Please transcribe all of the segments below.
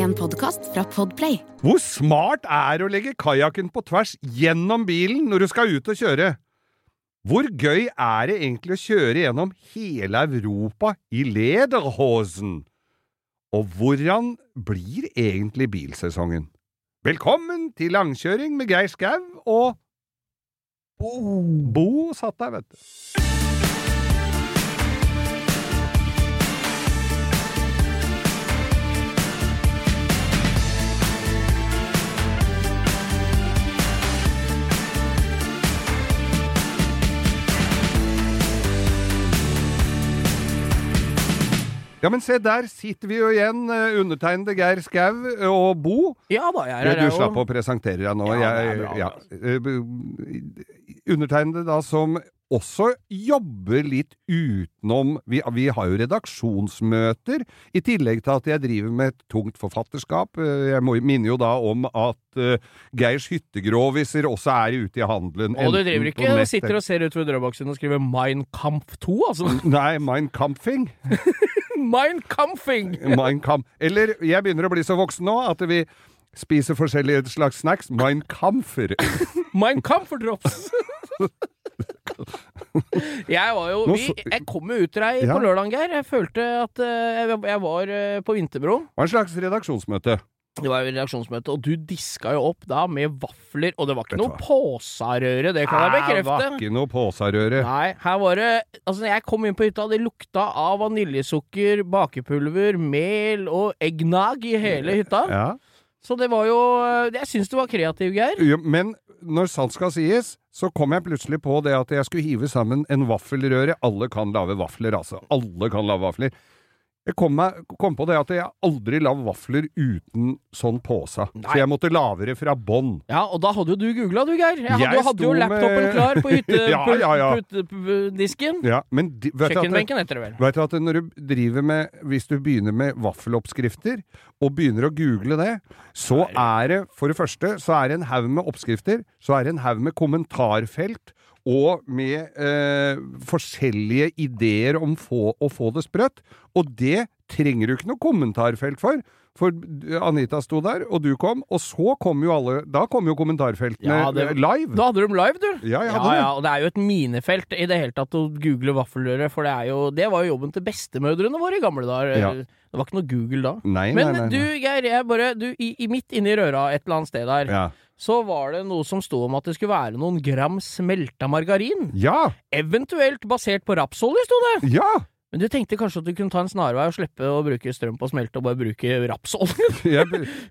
En podkast fra Podplay. Hvor smart er det å legge kajakken på tvers gjennom bilen når du skal ut og kjøre? Hvor gøy er det egentlig å kjøre gjennom hele Europa i lederhosen? Og hvordan blir egentlig bilsesongen? Velkommen til langkjøring med Geir Skau og Bo. Bo satt der, vet du. Ja, men se, der sitter vi jo igjen, eh, undertegnede Geir Skau og Bo. Ja da, jeg er her. du slapp å presentere deg nå. Ja, det er bra, ja. Eh, Undertegnede da som også jobber litt utenom vi, vi har jo redaksjonsmøter, i tillegg til at jeg driver med et tungt forfatterskap. Eh, Jeg må, minner jo da om at uh, Geirs hyttegroviser også er ute i handelen. Og du driver ikke og sitter og ser utover dørboksen og skriver Mein Kampf 2, altså. Nei, Mein Kampfing. Mein Kampfing! Mein Kampf. Eller jeg begynner å bli så voksen nå at vi spiser forskjellige slags snacks. Mein Kampfer. Mein Kampferdrops! jeg var jo vi, Jeg kom jo ut til deg Ja. på lørdag, Geir. Jeg følte at eh, jeg, jeg var eh, på Vinterbro. Det var en slags redaksjonsmøte? Det var jo redaksjonsmøte, og du diska jo opp da med vafler. Og det var ikke noe påsarøre, det kan jeg Det var ikke noe påsarøre. Nei, her var det Altså, jeg kom inn på hytta, det lukta av vaniljesukker, bakepulver, mel og eggnog i hele hytta. Ja. Så det var jo Jeg syns du var kreativ, Geir. Ja, Men når sant skal sies, så kom jeg plutselig på det at jeg skulle hive sammen en vaffelrøre. Alle kan lage vafler, altså. Alle kan lage vafler. Jeg kom, meg, kom på det at jeg aldri la vafler uten sånn pose. Så jeg måtte lage det fra bånn. Ja, og da hadde jo du googla, du, Geir. Jeg hadde, Jeg jo- hadde jo laptopen med- klar på hyttedisken. Ja, ja, ja. Ja, men de, vet Kjøkkenbenken heter det vel. Vet du at når du driver med Hvis du begynner med vaffeloppskrifter, og begynner å google det, så er det For det første så er det en haug med oppskrifter, så er det en haug med kommentarfelt, og med eh, forskjellige ideer om få, å få det sprøtt. Og det trenger du ikke noe kommentarfelt for. For Anita sto der, og du kom, og så kom jo alle Da kom jo kommentarfeltene Ja, det- live. Da hadde de live, du. Ja, ja, ja, og det er jo et minefelt i det hele tatt å google vaffelrøre, for det er jo Det var jo jobben til bestemødrene våre i gamle dager. Det var ikke noe Google da. Nei, Men nei, nei. du, Geir, jeg bare du, i, i Midt inni røra et eller annet sted der, Ja. Så var det noe som sto om at det skulle være noen gram smelta margarin. ja! Eventuelt basert på rapsolje, sto det! Ja! Men du tenkte kanskje at du kunne ta en snarvei og slippe å bruke strøm på smelte, og bare bruke rapsolje?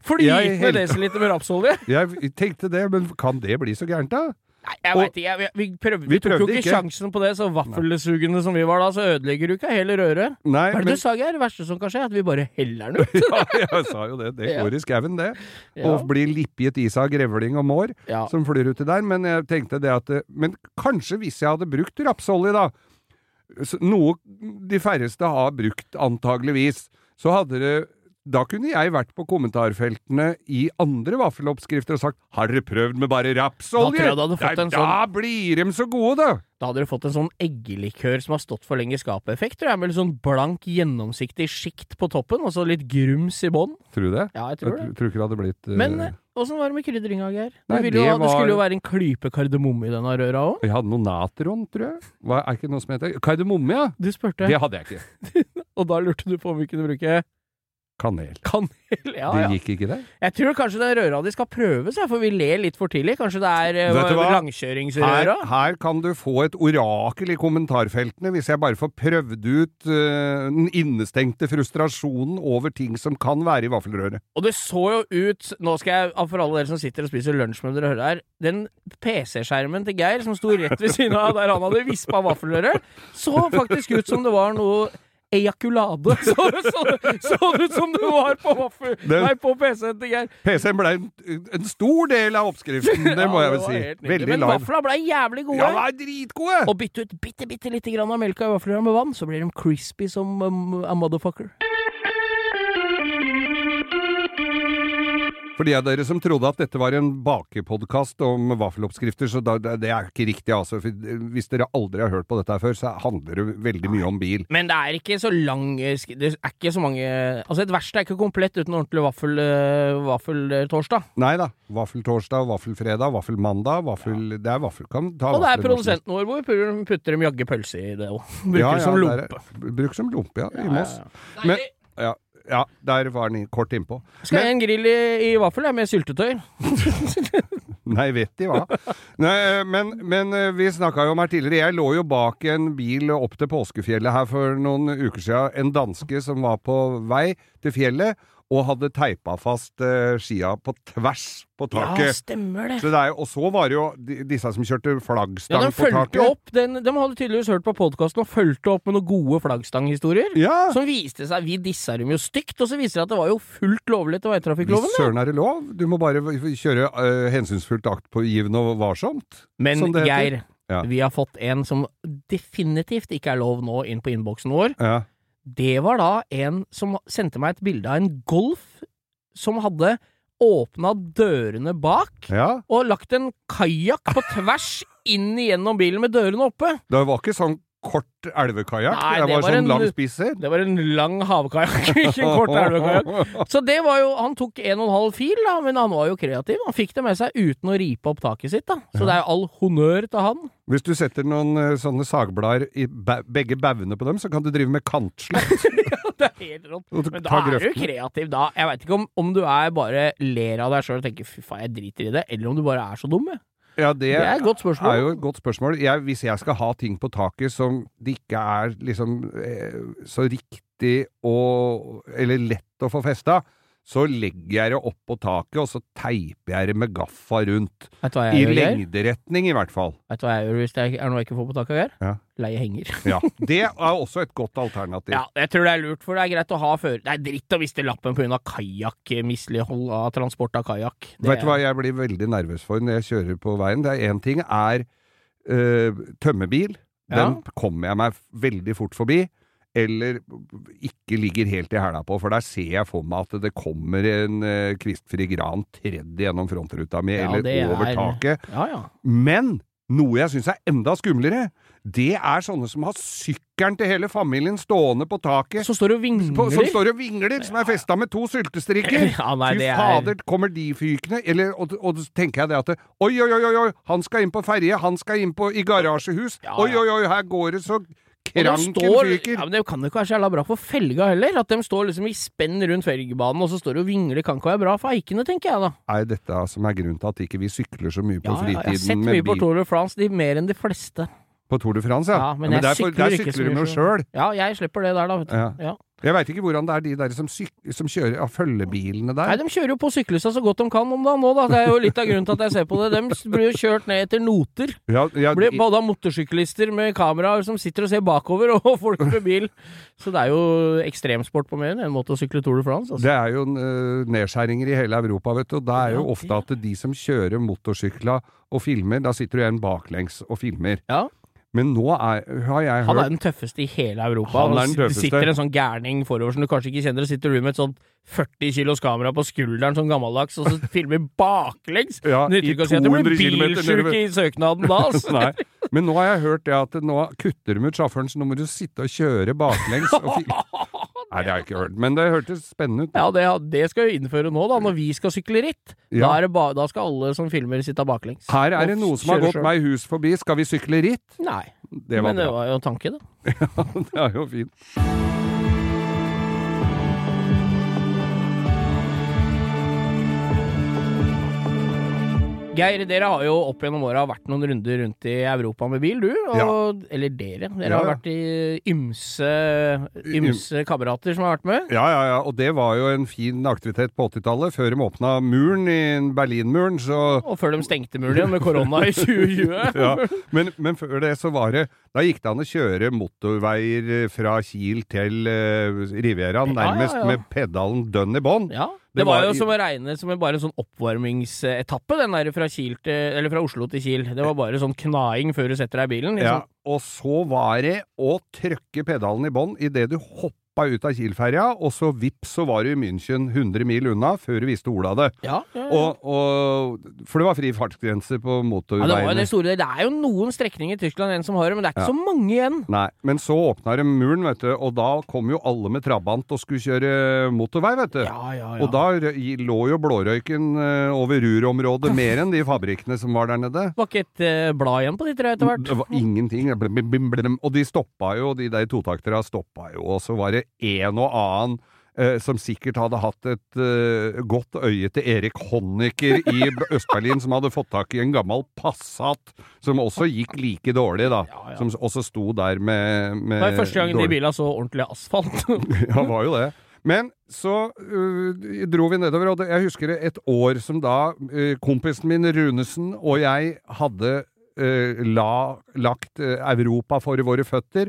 Fordi Jeg, Flytende helt- litt med rapsolje? jeg tenkte det, men kan det bli så gærent, da? Nei, jeg veit ikke. Jeg, vi, prøvde, Vi vi tok jo ikke, ikke. sjansen på det, så vaffelsugende som vi var da, så ødelegger du ikke hele røret. Nei, Hva er det men du sa, Geir? Det verste som kan skje, er at vi bare heller den ut. ja, jeg sa jo det. Det Ja. går i skauen, det. Ja. Og blir lippet is av grevling og mår Ja. som flyr uti der. Men jeg tenkte det at Men kanskje hvis jeg hadde brukt rapsolje, da, noe de færreste har brukt antageligvis, så hadde det da kunne jeg vært på kommentarfeltene i andre vaffeloppskrifter og sagt 'Har dere prøvd med bare rapsolje?' Da, en Da blir de så gode, da! Da hadde dere fått en sånn eggelikør som har stått for lenge i skapet-effekt, tror jeg, med litt sånn blank, gjennomsiktig sjikt på toppen, og så litt grums i bånn. Tror du det? Ja, jeg tror jeg det. tror ikke det hadde blitt uh... Men eh, åssen var det med krydderinga, Geir? Nei, det var... Det skulle jo være en klype kardemomme i denne røra òg. Jeg hadde noe natron, tror jeg. Hva, er ikke noe som heter Kardemomme, ja? Du spurte, Det hadde jeg ikke. og da lurte du på om vi kunne bruke Kanel. kanel. Ja, Det ja. gikk ikke, det? Jeg tror kanskje den røra di skal prøves, for vi ler litt for tidlig. Kanskje det er eh, Vet? Her, langkjøringsrøra? her kan du få et orakel i kommentarfeltene hvis jeg bare får prøvd ut uh, den innestengte frustrasjonen over ting som kan være i vaffelrøret. Og det så jo ut Nå skal jeg, for alle dere som sitter og spiser lunsj med dere hører her Den PC-skjermen til Geir, som sto rett ved siden av der han hadde vispa vaffelrøret, så faktisk ut som det var noe ejakulade. Så, det ut som det var på vaffel... Nei, på PC-en til Geir. PC-en ble en, en stor del av oppskriften, det må jeg vel si. Veldig Men vafla ble jævlig gode. Ja, er dritgode! Og bytte ut bitte, bitte lite grann av melka i vaffelrøra med vann, så blir de crispy som um, a motherfucker. For de av dere som trodde at dette var en bakepodkast om vaffeloppskrifter, så da, det er ikke riktig, altså. For hvis dere aldri har hørt på dette før, så handler det veldig mye om bil. Men det er ikke så lang Det er ikke så mange Altså, et verksted er ikke komplett uten ordentlig vaffel, eh, vaffeltorsdag. Nei da. Vaffeltorsdag, vaffelfredag, vaffelmandag, vaffel Det er vaffel... Kan ta Og det er produsenten vår hvor vi putter dem jaggu pølse i det òg. Bruker Ja, ja, som lompe. Bruker Bruk som lompe, ja. I Moss. Ja, Men, ja, ja, der var den kort innpå. Skal jeg en grill i, i vaffel jeg, med syltetøy? Nei, vet de hva. Nei, men, men eh, vi snakka jo om her tidligere. Jeg lå jo bak en bil opp til påskefjellet her for noen uker siden. En danske som var på vei til fjellet og hadde teipa fast uh, skia på tvers på taket. Ja, stemmer det. Så det er, og så var det jo de, disse som kjørte Ja, flaggstang de på taket. opp den, De hadde tydeligvis hørt på podkasten og fulgte opp med noen gode flaggstanghistorier. Ja! Som viste seg Vi dissa dem jo stygt, og så viste det at det var jo fullt lovlig etter veitrafikkloven. Hvis søren er det lov. Du må bare kjøre uh, hensynsfullt aktpågivende og varsomt. Men. Geir, Ja. vi har fått en som definitivt ikke er lov nå inn på innboksen vår. Ja. Det var da en som sendte meg et bilde av en Golf som hadde åpna dørene bak ja. og lagt en kajakk på tvers inn igjennom bilen med dørene oppe. Det var ikke sånn kort elvekajakk. Nei, Det det var var sånn en- lang spisser. Det var en lang havkajakk, ikke en kort elvekajakk. Så det var jo Han tok en og en halv fil, da, men han var jo kreativ. Han fikk det med seg uten å ripe opp taket sitt, da. Så det er jo all honnør til han. Hvis du setter noen eh, sånne sagblader i begge baugene på dem, så kan du drive med kantslett. Det er helt rått. Men da er du kreativ, da. Jeg veit ikke om, om du er bare ler av deg sjøl og tenker 'fy faen, jeg driter i det', eller om du bare er så dum. jeg. Ja, det, Det er et godt spørsmål. er jo et godt spørsmål. Jeg, hvis jeg skal ha ting på taket som det ikke er liksom eh, så riktig og Eller lett å få festa, så legger jeg det opp på taket, og så teiper jeg det med gaffa rundt. I gjør? Lengderetning, i hvert fall. Vet du hva jeg gjør hvis det er noe jeg ikke får på taket, Geir? Ja. Leie henger. Ja. Det er også et godt alternativ. Ja, jeg tror det er lurt, for det er greit å ha før Det er dritt å miste lappen pga. kajakkmislighold av transport av kajakk. Vet du hva jeg blir veldig nervøs for når jeg kjører på veien? Det er én ting er øh, tømmebil. Den kommer jeg meg veldig fort forbi. Eller ikke ligger helt i hæla på, for der ser jeg for meg at det kommer en uh, kvistfri gran tredd gjennom frontruta mi, Ja, eller over er- taket. Ja, ja. Men noe jeg syns er enda skumlere, det er sånne som har sykkelen til hele familien stående på taket. Som står og og På, som står og vingler, som er festa med to syltestrikker. Ja, nei, Fy fader, er kommer de fykende? Eller, og, og så tenker jeg det at Oi, oi, oi, oi, oi, han skal inn på ferje, han skal inn på, i garasjehus. Ja, Oi, ja. oi, oi, her går det så kranken står, fyker. ja, men Det kan jo ikke være så jævla bra for felga heller. At de står liksom i spenn rundt felgebanen, og så står de og vingler. Kan ikke være bra for eikene, tenker jeg da. Er dette som er grunnen til at ikke vi sykler så mye på Ja, ja, jeg har sett mye på? Tour de France, de mer enn de fleste. På Tour de France, ja. Ja, men jeg der, sykler der sykler de jo sjøl. Ja, jeg slipper det der, da, vet du. Ja. Jeg veit ikke hvordan det er de der som, som kjører av følgebilene der. Nei, de kjører jo på syklista så godt de kan om dagen nå, da. Det er jo litt av grunnen til at jeg ser på det. De blir jo kjørt ned etter noter. ja, ja, Blir både av motorsyklister med kameraer som sitter og ser bakover, og folk med bil. Så det er jo ekstremsport på mer enn en måte å sykle Tour de France. Altså. Det er jo øh, nedskjæringer i hele Europa, vet du. Og det er jo ofte at de som kjører motorsykla og filmer, da sitter du igjen baklengs og filmer. Ja. Men nå er, har jeg hørt Han er den tøffeste i hele Europa. Han er den tøffeste. Det sitter en sånn gærning forover som du kanskje ikke kjenner, og sitter du med et sånt 40 kilos kamera på skulderen som gammeldags, og så filmer baklengs! Ja, nytter ikke å si at 200 blir kilometer bilsjuk i søknaden da, altså. Nei. Men nå har jeg hørt det at nå kutter de ut sjåføren, så nå må du sitte og kjøre baklengs. Og Nei, det har jeg ikke hørt, men det hørtes spennende ut. Ja, det, det skal vi innføre nå, da, når vi skal sykle ritt. Da, Ja. er det ba, da skal alle som filmer, sitte baklengs. Her er det noe som har gått selv. meg hus forbi. Skal vi sykle ritt? Nei, Det var men det var jo en tanke, ja, Det er jo fint. Geir, dere har jo opp gjennom åra vært noen runder rundt i Europa med bil, du. Og, Eller dere. Dere Ja, har vært i ymse, ymse kamerater som har vært med. Ja, ja, ja. Og det var jo en fin aktivitet på 80-tallet, før de åpna muren i Berlinmuren, så Og før de stengte muren igjen med korona i 2020. ja. men, men før det så var det Da gikk det an å kjøre motorveier fra Kiel til uh, Rivieraen, Ja, ja, nærmest ja. med pedalen dønn i bånn. Ja, Det var jo som å regne som en, bare en sånn oppvarmingsetappe, den der fra, Kiel til, eller fra Oslo til Kiel. Det var bare sånn knaing før du setter deg i bilen. Ja, Liksom. og så var det å trykke pedalen i bånn idet du hoppa hoppa ut av Kiel-ferja, og så vips, så var du i München 100 mil unna før du visste ordet av det. Ja, ja, ja. Og, og, for det var fri fartsgrense på ja, det, det, store, det er jo noen strekninger i Tyskland igjen som har det, men det er ikke så mange igjen. Nei, men så åpna de muren, vet du, og da kom jo alle med trabant og skulle kjøre motorvei, vet du. Ja, ja, ja. Og da lå jo blårøyken eh, over rurområdet mer enn de fabrikkene som var der nede. var ikke et eh, blad igjen på de tre etter hvert. Det var ingenting. Og de stoppa jo, de der totaktera stoppa jo, og så var det en og annen eh, som sikkert hadde hatt et uh, godt øye til Erik Honecker i Øst-Berlin, som hadde fått tak i en gammel Passat, som også gikk like dårlig, da. Ja, ja. Som også sto der med, med Det var første gangen de bilene bila så ordentlig asfalt. Ja, var jo det. Men så uh, dro vi nedover, og jeg husker et år som da uh, kompisen min Runesen og jeg hadde la, lagt Europa for våre føtter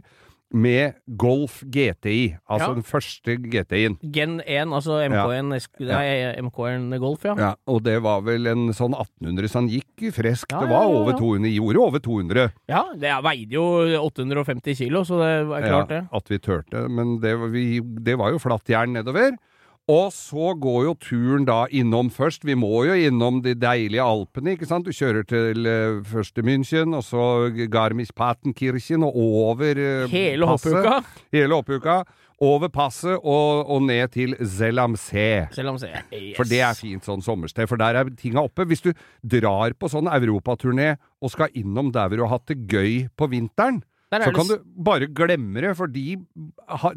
med Golf GTI, altså Ja. den første GTI-en. Gen 1, altså MK1, Esk- nei, MK1 Golf, ja. Ja, og det var vel en sånn 1800, så han gikk freskt. Ja, det var ja, ja, over ja. 200, gjorde over 200. Ja, det veide jo 850 kilo, så det er klart det. At vi turte. Men det, vi, det var jo flatt jern nedover. Og så går jo turen da innom først. Vi må jo innom de deilige Alpene, ikke sant. Du kjører til uh, først til München, og så Garmisch-Partenkirchen og over uh, Hele passet. hoppuka. Hele hoppuka. Over passet og, og ned til Zelamsee. Zellamsee, yes. For det er fint sånn sommersted, for der er tinga oppe. Hvis du drar på sånn europaturné og skal innom der hvor du har hatt det gøy på vinteren, Der er så det kan du bare glemme det, for de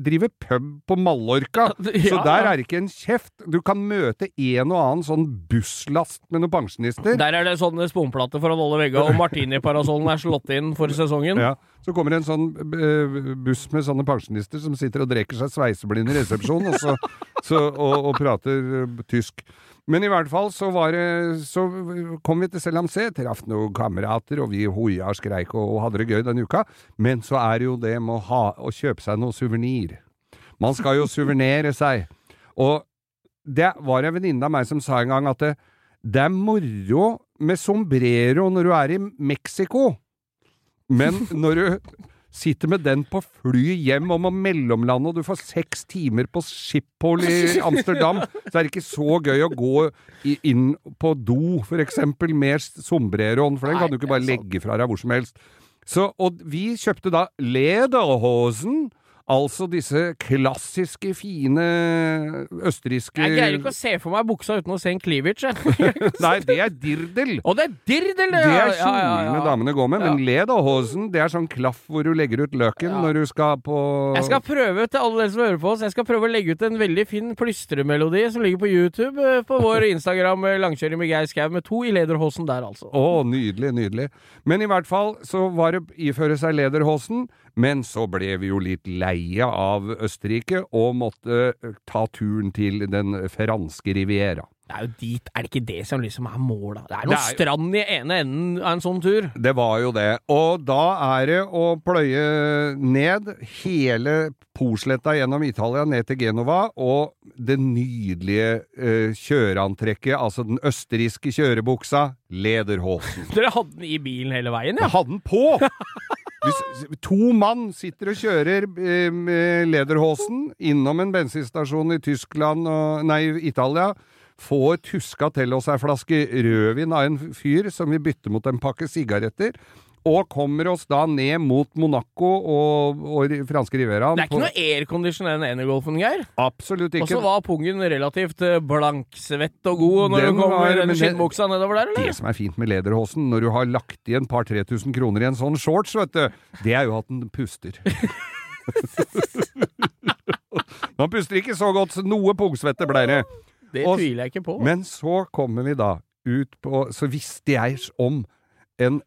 driver pub på Mallorca. Så der er det ikke en kjeft. Du kan møte en og annen sånn busslast med noen pensjonister. Der er det sånne sponplater foran alle veggene, og martiniparasollen er slått inn for sesongen. Ja, Så kommer det en sånn eh, buss med sånne pensjonister som sitter og drikker seg sveiseblinde i resepsjonen og, så, så, og, og prater eh, tysk. Men i hvert fall så det Så kom vi til Selamsé, traff noen kamerater, og vi hoia og skreik og, og hadde det gøy denne uka. Men så er det jo det med å, ha, å kjøpe seg noe suvenir. Man skal jo suvenere seg. Og det var en venninne av meg som sa en gang at det, det er moro med sombrero når du er i Mexico. Men når du sitter med den på flyet hjem og må mellomlande, og du får seks timer på Schiphol i Amsterdam, så er det ikke så gøy å gå inn på do, for eksempel, med sombreroen, for den kan du ikke bare legge fra deg hvor som helst. Så, og vi kjøpte da Lederhosen, altså disse klassiske, fine østerrikske Jeg greier ikke å se for meg buksa uten å se en cleavage. Nei, det er dirdel. Og det er dirdel, Det er Ja, ja, ja. damene går med, men lederhosen det er sånn klaff hvor du legger ut løken Ja. når du skal på Jeg skal prøve til alle dere som hører på oss Jeg skal prøve å legge ut en veldig fin plystremelodi som ligger på YouTube eh, på vår Instagram eh, Langkjøring med Geir Skau, med to i lederhosen der, altså. Å, nydelig, nydelig. Men i hvert fall så var det iføre seg lederhosen, men så ble vi jo litt leie av Østerrike og måtte eh, ta turen til den franske riviera. Det er jo dit Er det ikke det som liksom er målet? Det er noe Det er strand i ene enden av en sånn tur. Det var jo det. Og da er det å pløye ned hele Porsletta gjennom Italia, ned til Genova, og det nydelige eh, kjøreantrekket, altså den østerrikske kjørebuksa, lederhosen. Dere hadde den i bilen hele veien, ja? Jeg hadde den på! Hvis to mann sitter og kjører eh, lederhosen innom en bensinstasjon i Tyskland og Nei, Italia. Får tuska til oss ei flaske rødvin av en fyr som vil bytte mot en pakke sigaretter. Og kommer oss da ned mot Monaco og, og franske Rivieraen. Det er ikke noe aircondition i den energolfen, Geir. Absolutt ikke. Og så var pungen relativt eh, blanksvett og god når Den du kommer med skinnbuksa nedover der, eller? Det som er fint med lederhosen, når du har lagt igjen par-tre tusen kroner i en sånn shorts, vet du, det er jo at den puster. Man puster ikke så godt, så noe pungsvette ble det. Det tviler jeg ikke på. Men så kommer vi da ut på Så visste jeg om en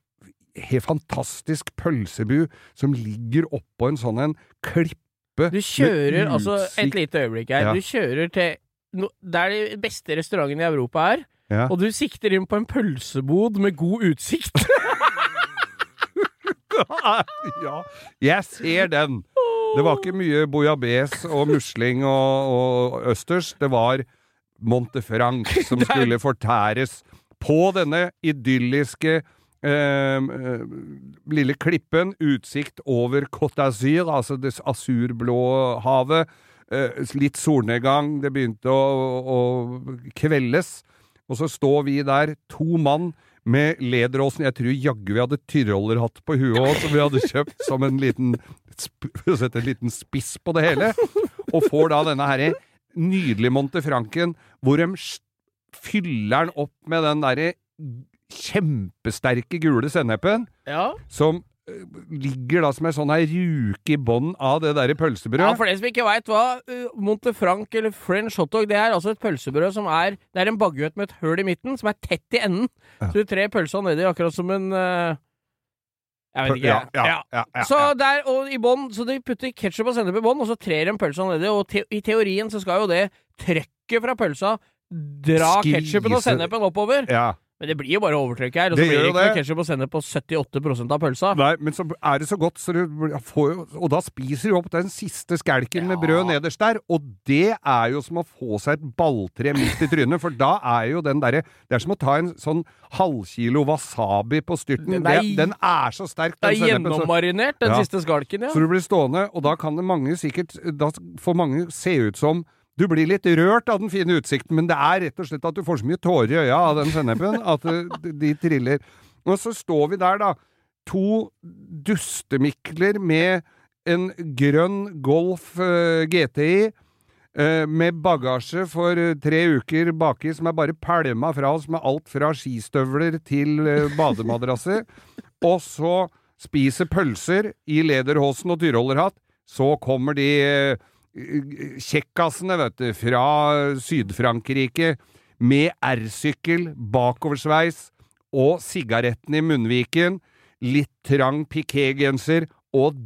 helt fantastisk pølsebu som ligger oppå en sånn en klippe Du kjører altså Et lite øyeblikk her. Ja. Du kjører til no, Der de beste restaurantene i Europa er, Ja. og du sikter inn på en pølsebod med god utsikt. ja, jeg ser den. Det var ikke mye bouillabaisse og musling og, og østers. Det var Montefranc som skulle fortæres på denne idylliske lille klippen. Utsikt over Côte d'Azur, altså det asurblå havet. eh, litt solnedgang, det begynte å, å kveldes. Og så står vi der, to mann med lederåsen. Jeg tror jaggu vi hadde tyrollerhatt på huet òg, som vi hadde kjøpt som en liten en liten spiss på det hele. Og får da denne herre nydelige Montefranken, hvor de fyller den opp med den derre kjempesterke gule sennepen, Ja. som eh, ligger da som ei sånn her ruke i bånn av det derre ja, for dere som ikke veit hva uh, Montefranc eller French hotdog Det er altså et pølsebrød som er Det er en baguett med et høl i midten, som er tett i enden. Ja. Så du trer pølsa nedi akkurat som en uh, Jeg vet ikke. Ja, ja, Så der, og i bånn, så de putter ketsjup og sennep i bånn, og så trer de pølsa nedi, og te i teorien så skal jo det trøkket fra pølsa dra ketsjupen og sennepen oppover. ja. Men det blir jo bare overtrykk her, og så Det blir det ikke ketsjup og sennep på 78% av pølsa. Nei, men så er det så godt, så du får jo Og da spiser du opp den siste skalken med brød nederst der, og det er jo som å få seg et balltre midt i trynet, for da er jo den derre Det er som å ta en sånn halvkilo wasabi på styrten. Den er- Det, den er så sterk, Det er sennepen. gjennommarinert, den Ja. siste skalken, ja. Så du blir stående, og da kan det mange sikkert Da får mange se ut som du blir litt rørt av den fine utsikten, men det er rett og slett at du får så mye tårer i øya av den sennepen at eh, de triller. Og så står vi der, da. To dustemikler med en grønn Golf eh, GTI. eh, med bagasje for tre uker baki som er bare pælma fra oss med alt fra skistøvler til bademadrasser. Og så spiser pølser i lederhosen og tyrollerhatt. Så kommer de kjekkasene, vet du, fra Syd-Frankrike med R-sykkel, bakoversveis og sigaretten i munnviken, litt trang pikégenser og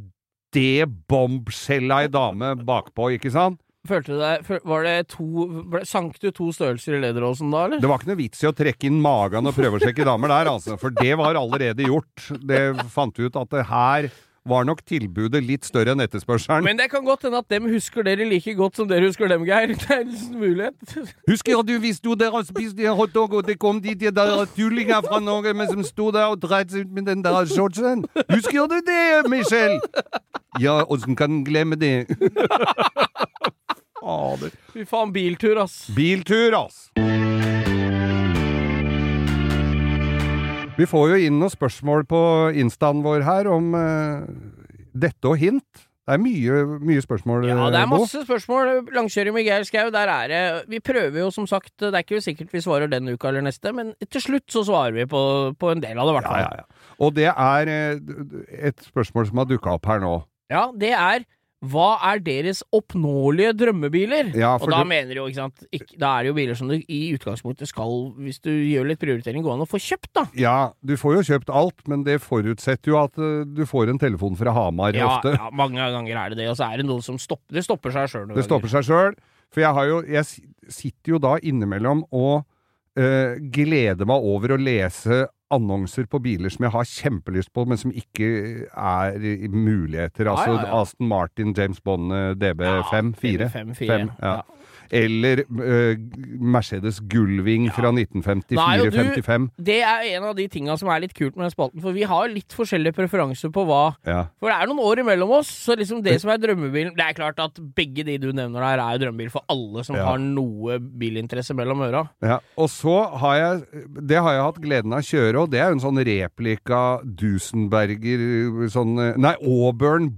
det bombskjella ei dame bakpå, ikke sant? Følte du deg Var det to ble- Sank du to størrelser i lederåsen da, eller? Det var ikke noe vits i å trekke inn magen og prøve å sjekke damer der, altså, for det var allerede gjort. Det fant vi ut at det her var nok tilbudet litt større enn etterspørselen. Men det kan godt hende at dem husker dere like godt som dere husker dem, Geir. Det er en mulighet. Husker du hvis du der spiste hotdog, og det kom de de der tullinger fra Norge men som sto der og dreit seg ut med den der shortsen? Husker du det, Michelle? Ja, åssen kan en glemme det? Fader. Fy faen, biltur, ass. Biltur, ass! Vi får jo inn noen spørsmål på instaen vår her om uh, dette og hint. Det er mye, mye spørsmål, Ja, det er masse spørsmål. Langkjøring med Geir Skau, der er det Vi prøver jo som sagt, det er ikke sikkert vi svarer denne uka eller neste, men til slutt så svarer vi på, på en del av det, i hvert Ja, fall. ja, ja. Og det er eh, et spørsmål som har dukka opp her nå. Ja, det er hva er deres oppnåelige drømmebiler? Ja, og da du- mener jo, ikke sant ikke, Da er det jo biler som du i utgangspunktet skal, hvis du gjør litt prioritering, gå an å få kjøpt, da. Ja, du får jo kjøpt alt, men det forutsetter jo at uh, du får en telefon fra Hamar Ja, ofte. ja, mange ganger er det det, og så er det noe som stopper Det stopper seg sjøl noen Det stopper seg sjøl. For jeg har jo Jeg sitter jo da innimellom og uh, gleder meg over å lese annonser på biler som jeg har kjempelyst på, men som ikke er muligheter. Altså ja, ja. Aston Martin, James Bond eh, DB5, 4. 5, Fem, ja. Eller uh, Mercedes fra Nei, og du- 1954-55. Det er en av de tinga som er litt kult med den spalten, for vi har litt forskjellige preferanser på hva Ja. For det er noen år imellom oss, så liksom det som er drømmebilen Det er klart at begge de du nevner der, er jo drømmebil for alle som Ja. har noe bilinteresse mellom øra. Ja, og så har jeg Det har jeg hatt gleden av å kjøre, og det er jo en sånn replika Dusenberger sånn eh, Nei, Auburn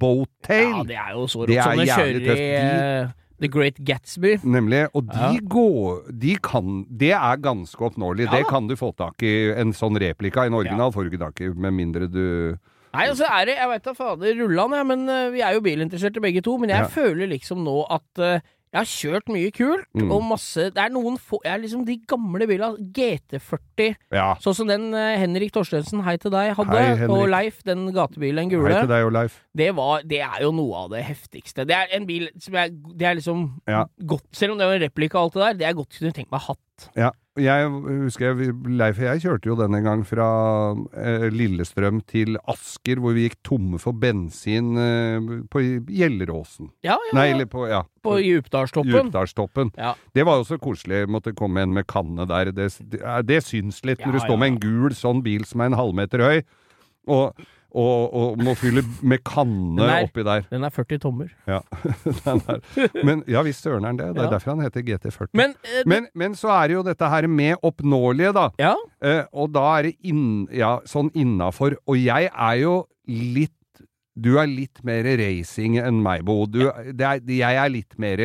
Ja, det er jo så rått jævlig kjører i eh, The Great Gatsby. Nemlig. Og de Ja. går De kan Det er ganske oppnåelig. Ja Det kan du få tak i. En sånn replika. En original får du ikke tak i, med mindre du Nei, altså er det Jeg veit da fader rullan, jeg, men eh, vi er jo bilinteresserte begge to. Men jeg Ja. føler liksom nå at eh, jeg har kjørt mye kult, Mm. og masse Det er noen få Jeg er liksom de gamle bilene. GT40, Ja. sånn som den uh, Henrik Torstensen, hei til deg, hadde. Hei, og Leif, den gatebilen, den gule. Hei til deg og Leif. Det, var, det er jo noe av det heftigste. Det er en bil som jeg Det er liksom Ja. godt Selv om det var en replika og alt det der, det er godt kunne tenkt meg hatt. Ja. Jeg husker jeg, Leif og jeg kjørte jo den en gang fra eh, Lillestrøm til Asker, hvor vi gikk tomme for bensin eh, på Gjelleråsen. Ja, ja, Nei, eller på ja, På. Djupdalstoppen. Ja. Det var jo så koselig. Måtte komme en med kanne der. Det, det, det syns litt når du står med en gul sånn bil som er en halvmeter høy. Og, og, og må fylle med kanne er- oppi der. Den er 40 tommer. Ja. Den er. Men ja visst søren er den det. Det er Ja. derfor han heter GT40. Men, eh, Men, men så er det jo dette her med oppnåelige, da. Ja. Eh, og da er det inn, ja, sånn innafor. Og jeg er jo litt Du er litt mer racing enn meg, Bo. Du, det er, jeg er litt mer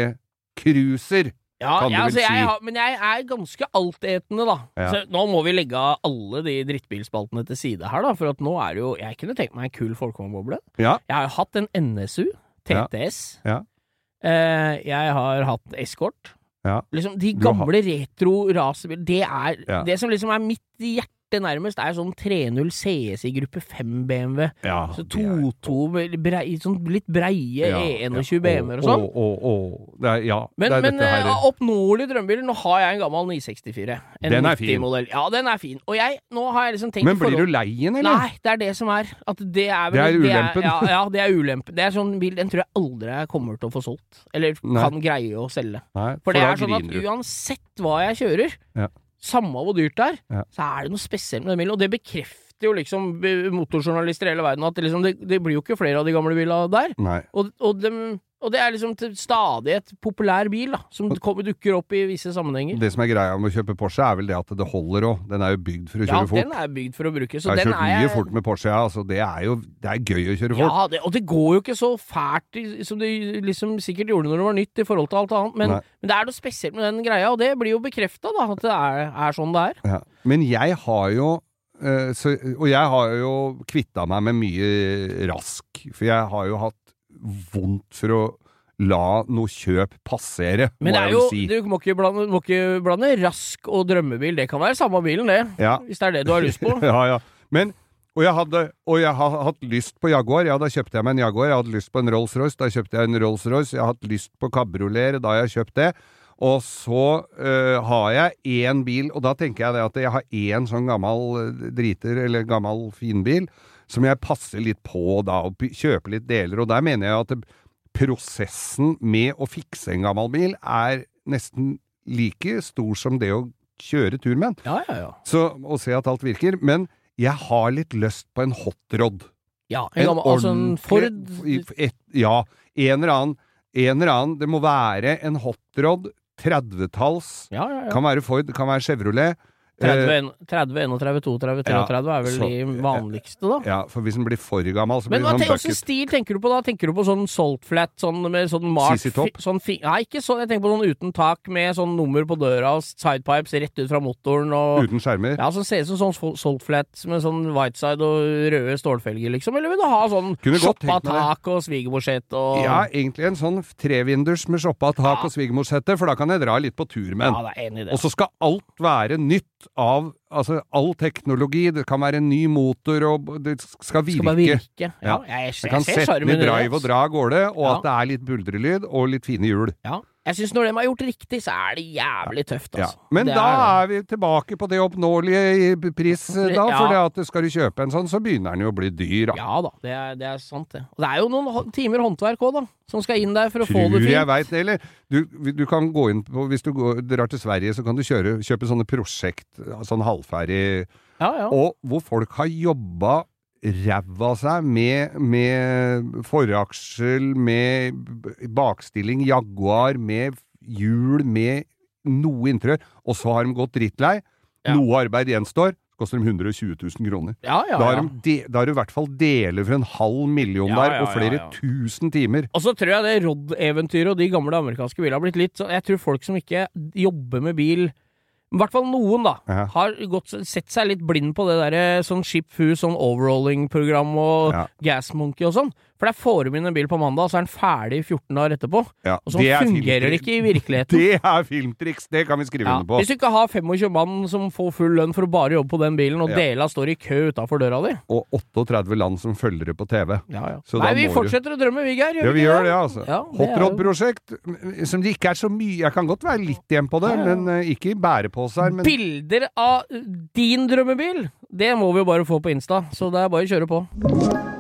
cruiser. Ja, ja, altså, jeg si. har, men jeg er ganske altetende, da. Ja. Så nå må vi legge av alle de drittbilspaltene til side her, da. For at nå er det jo Jeg kunne tenkt meg en kul folkevognboble. Ja. Jeg har jo hatt en NSU, TTS. Ja. Eh, jeg har hatt eskort. Ja. Liksom, de gamle retro racerbiler, det er. Det som liksom er mitt hjerte nærmest, er sånn 3.0 CS i gruppe 5 BMW. Ja, Så det er- 2-2 med brei, sånn litt breie ja, E21 ja. BMW-er og sånn. Å, å. Det er, ja, Men, det er men dette her. eh, oppnåelig drømmebil Nå har jeg en gammel 964. En Den er fin. 90-modell. Ja, den er fin. Og jeg, nå har jeg liksom tenkt Men blir forhold- du lei den, eller? Nei, det er det som er. At det er, vel, Det er ulempen. ja, ja, det er ulempen. Det er sånn bil den tror jeg aldri jeg kommer til å få solgt. Eller Nei. kan greie å selge. Nei, For det er sånn at uansett hva jeg kjører, Ja. Samme hvor dyrt det er, Ja. så er det noe spesielt med den bilen. Og det bekrefter jo liksom motorjournalister i hele verden at det, liksom, det, det blir jo ikke flere av de gamle bilene der. Nei. Og, og, dem- og det er liksom til stadig et populær bil, da, som kommer, dukker opp i visse sammenhenger. Det som er greia med å kjøpe Porsche, er vel det at det holder òg. Den er jo bygd for å Ja, kjøre fort. den er bygd for å bruke, så jeg har den kjørt mye jeg fort med Porsche, ja. Altså, det er jo det er gøy å kjøre fort. Ja, det, og det går jo ikke så fælt som det liksom sikkert gjorde når det var nytt i forhold til alt annet, men, men det er noe spesielt med den greia, og det blir jo bekrefta, da, at det er, er sånn det er. Ja. Men jeg har jo eh, så, Og jeg har jo kvitta meg med mye rask, for jeg har jo hatt vondt for å la noe kjøp passere, Men må det er jeg jo, si. du må ikke, blande, må ikke blande rask og drømmebil, det kan være samme bilen, det. Ja. Hvis det er det du har lyst på. ja, ja. Men og jeg, hadde, og jeg har hatt lyst på Jaguar. Ja, da kjøpte jeg meg en Jaguar. Jeg hadde lyst på en Rolls-Royce. Da kjøpte jeg en Rolls-Royce. Jeg har hatt lyst på kabrioleter. Da har jeg kjøpt det. Og så øh, har jeg én bil, og da tenker jeg det at jeg har én sånn gammel øh, driter, eller gammel finbil, som jeg passer litt på da, og kjøper litt deler. Og der mener jeg at prosessen med å fikse en gammel bil er nesten like stor som det å kjøre tur med den. Ja, ja, ja. Så, å se at alt virker. Men jeg har litt lyst på en hotrod. ja en gammel, altså en Ford et, Ja, en eller annen. En eller annen. Det må være en hotrod. 30-talls. Ja, ja, ja. Kan være Ford, kan være Chevrolet. 30, Eh, en- 30, 31, 32, 33 Ja, er vel så- de vanligste, da. ja, for hvis den blir for gammel, så Men blir hva det sånn bucket. stil tenker du på da? Tenker du på sånn saltflat, sånn med sånn mark CC Top? Sånn nei, ikke sånn. Jeg tenker på sånn uten tak med sånn nummer på døra og sidepipes rett ut fra motoren og Uten skjermer. Ja, som ser ut som sånn saltflat med sånn whiteside og røde stålfelger, liksom. Eller vil du ha sånn shoppa tak og svigermorsett og Ja, egentlig en sånn trevinders med shoppa tak og svigermorssette, for da kan jeg dra litt på tur med den. Ja. Og så skal alt være nytt av Altså, all teknologi. Det kan være en ny motor, og det skal virke. Skal bare virke. Ja, Ja. jeg, jeg, Jeg kan ser sette den i drive og dra av gårde, og Ja. at det er litt buldrelyd og litt fine hjul. Ja. Jeg syns når de har gjort riktig, så er det jævlig tøft, Ja. altså. Men Det da er er vi tilbake på det oppnåelige pris, da. Ja. For det at skal du kjøpe en sånn, så begynner den jo å bli dyr, da. Ja da, det er, det er sant, det. Og det er jo noen timer håndverk òg, da, som skal inn der for å få Tror det jeg fint. veit det, eller? Du, du kan gå inn på Hvis du går, drar til Sverige, så kan du kjøre, kjøpe sånne prosjekt, sånn halvferdig Ja, ja. Og hvor folk har jobba ræva av seg med, med foraksel, med bakstilling, Jaguar, med hjul, med noe interiør, og så har de gått drittlei. Ja. Noe arbeid gjenstår. Koster dem 120 000 kroner. ja, ja, Da har, de de, da har du i hvert fall deler for en halv million der, og flere tusen timer. Og så tror jeg det Rodd-eventyret og de gamle amerikanske bilene har blitt litt sånn Jeg tror folk som ikke jobber med bil i hvert fall noen, da, Ja. har gått, sett seg litt blind på det derre sånn Ship Who, sånn overrolling-program og Ja. Gas Monkey og sånn. For det du inn en bil på mandag, så er den ferdig 14 dager etterpå. Ja, Og så det er fungerer det ikke i virkeligheten. Det er filmtriks! Det kan vi skrive Ja. under på. Hvis du ikke har 25 mann som får full lønn for å bare jobbe på den bilen, og Ja. dela står i kø utafor døra di Og 38 land som følger det på TV. ja, ja. Så Nei, vi fortsetter du- å drømme, vi, Geir. Ja, vi gjør det, altså. Ja, er Hotrod-prosjekt, som det ikke er så mye Jeg kan godt være litt igjen på det, men uh, ikke i bæreposer. Men Bilder av din drømmebil, det må vi jo bare få på Insta, så det er bare å kjøre på.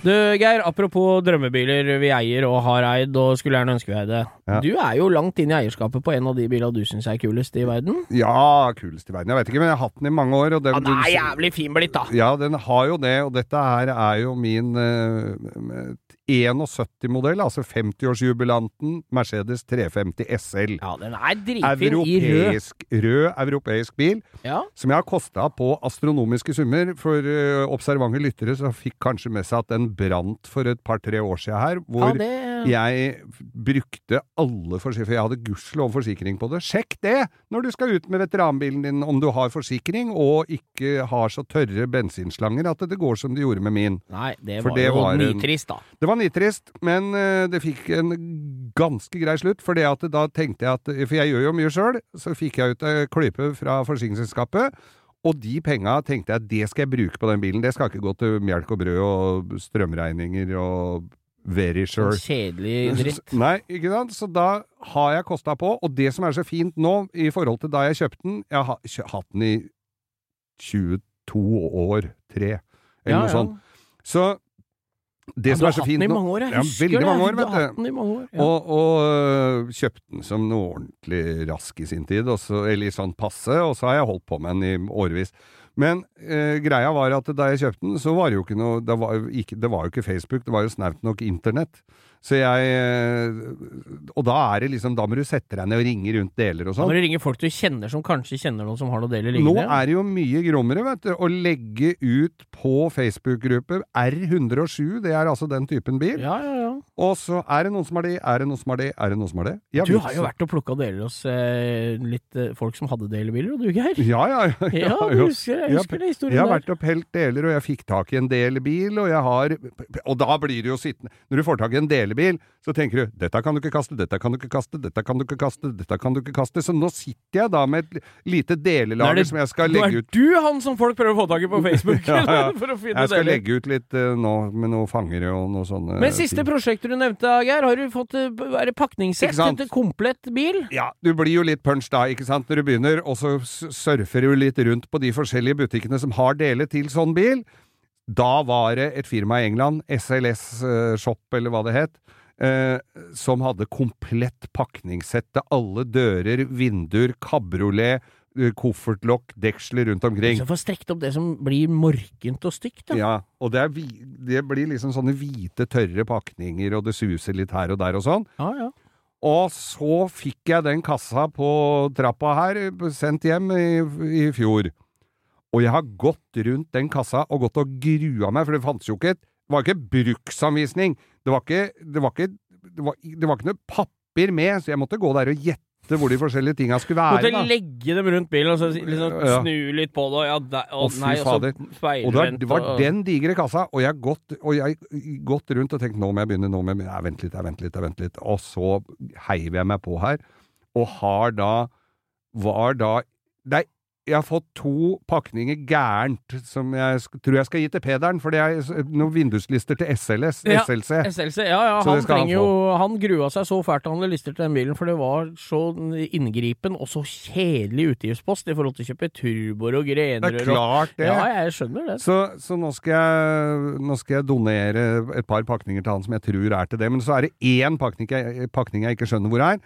Du, Geir, apropos drømmebiler vi eier og har eid og skulle gjerne ønske vi eide. Ja. Du er jo langt inn i eierskapet på en av de bilene du syns er kulest i verden. Ja, kulest i verden. Jeg vet ikke, men jeg har hatt den i mange år. Og den, Ja, den er jævlig fin blitt, da. Ja, den har jo det, og dette her er jo min eh, 71-modell, altså 50-årsjubilanten Mercedes 350 SL. Ja, den er dritfin i rød. Europeisk, rød europeisk bil, Ja. som jeg har kosta på astronomiske summer. For uh, observante lyttere så fikk kanskje med seg at den brant for et par-tre år siden her, ja, hvor det jeg brukte alle forsikringer, for jeg hadde gudskjelov forsikring på det. Sjekk det når du skal ut med veteranbilen din, om du har forsikring og ikke har så tørre bensinslanger at det går som det gjorde med min. Nei, det var det var jo nytrist, da. Det var nitrist, men eh, det fikk en ganske grei slutt, for da tenkte jeg at For jeg gjør jo mye sjøl, så fikk jeg ut ei klype fra forsikringsselskapet. Og de penga tenkte jeg det skal jeg bruke på den bilen. Det skal ikke gå til melk og brød og strømregninger og very sure. Kjedelig dritt. Nei, ikke sant? Så da har jeg kosta på. Og det som er så fint nå, i forhold til da jeg kjøpte den Jeg har hatt den i 22 år, tre, eller Ja, noe ja. sånt. Så det Ja, som du er har så hatt fint den i nå mange år, jeg Ja, husker det. mange år, Du har hatt den i mange år. Ja. Og, og øh, kjøpte den som noe ordentlig rask i sin tid, og så, eller sånn passe, og så har jeg holdt på med den i årevis. Men eh, greia var at da jeg kjøpte den, så var det jo ikke noe Det var ikke, det var jo ikke Facebook, det var jo snaut nok internett. Så jeg eh, Og da er det liksom Da må du sette deg ned og ringe rundt deler og Da sånn. må du ringe folk du kjenner som kanskje kjenner noen som har noe deler Nå er det jo mye grommere, vet du, å legge ut på Facebook-gruppe R107, det er altså den typen bil. Ja, ja, ja. Og så er det noen som har det, er det noen som har det, er det noen som har det. Ja, Du har jo vært og plukka deler hos eh, litt eh, folk som hadde delebiler, og du, Geir? Ja, ja, ja. Ja, du husker, jeg husker den historien Jeg har vært og pelt deler, og jeg fikk tak i en delebil, og jeg har Og da blir det jo sittende Når du får tak i en delebil, så tenker du 'dette kan du ikke kaste, dette kan du ikke kaste, dette kan du ikke kaste', dette kan du ikke kaste. Så nå sitter jeg da med et lite er delelager det- som jeg skal legge ut Nå er du han som folk prøver å få tak i på Facebook Ja, ja. Jeg skal deler. legge ut litt uh, nå med noen fangere og noe sånne Men siste prosjekt du nevnte, Geir, har du fått uh, er det pakningssett til komplett bil? Ja, du blir jo litt punch da, ikke sant, når du begynner, og så surfer du litt rundt på de forskjellige butikkene som har deler til sånn bil. Da var det et firma i England, SLS eh, Shop eller hva det het, eh, som hadde komplett pakningssett til alle dører, vinduer, kabriolet, eh, koffertlokk, deksler rundt omkring. Så får strekt opp det som blir morkent og stygt, da. Ja, og det, er vi, det blir liksom sånne hvite, tørre pakninger, og det suser litt her og der og sånn. Ja, ja. Og så fikk jeg den kassa på trappa her, sendt hjem i, i fjor. Og jeg har gått rundt den kassa og gått og grua meg, for det fantes jo ikke et Det var ikke bruksanvisning. Det var ikke Det var ikke, det var, det var ikke noe papir med, så jeg måtte gå der og gjette hvor de forskjellige tinga skulle være. Måtte legge dem rundt bilen og så liksom snu litt på det, og ja, der, og nei, og Og det var, det var og- den digre kassa, og jeg har gått, gått rundt og tenkt nå må jeg begynne, nå må jeg begynne, ja, vent litt, ja, vent litt, ja, vent litt. Og så heiver jeg meg på her, og har da, var da, nei, jeg har fått to pakninger gærent, som jeg tror jeg skal gi til Pederen, for det er noen vinduslister til SLS, Ja. SLC. SLC, ja, ja, han han trenger jo Han grua seg så fælt da han hadde lister til den bilen, for det var så inngripen og så kjedelig utgiftspost i forhold til å kjøpe turboer og Det er klart det. Ja, jeg skjønner det. Så, så nå, skal jeg, nå skal jeg donere et par pakninger til han som jeg tror er til det. Men så er det én pakning pakning jeg ikke skjønner hvor er.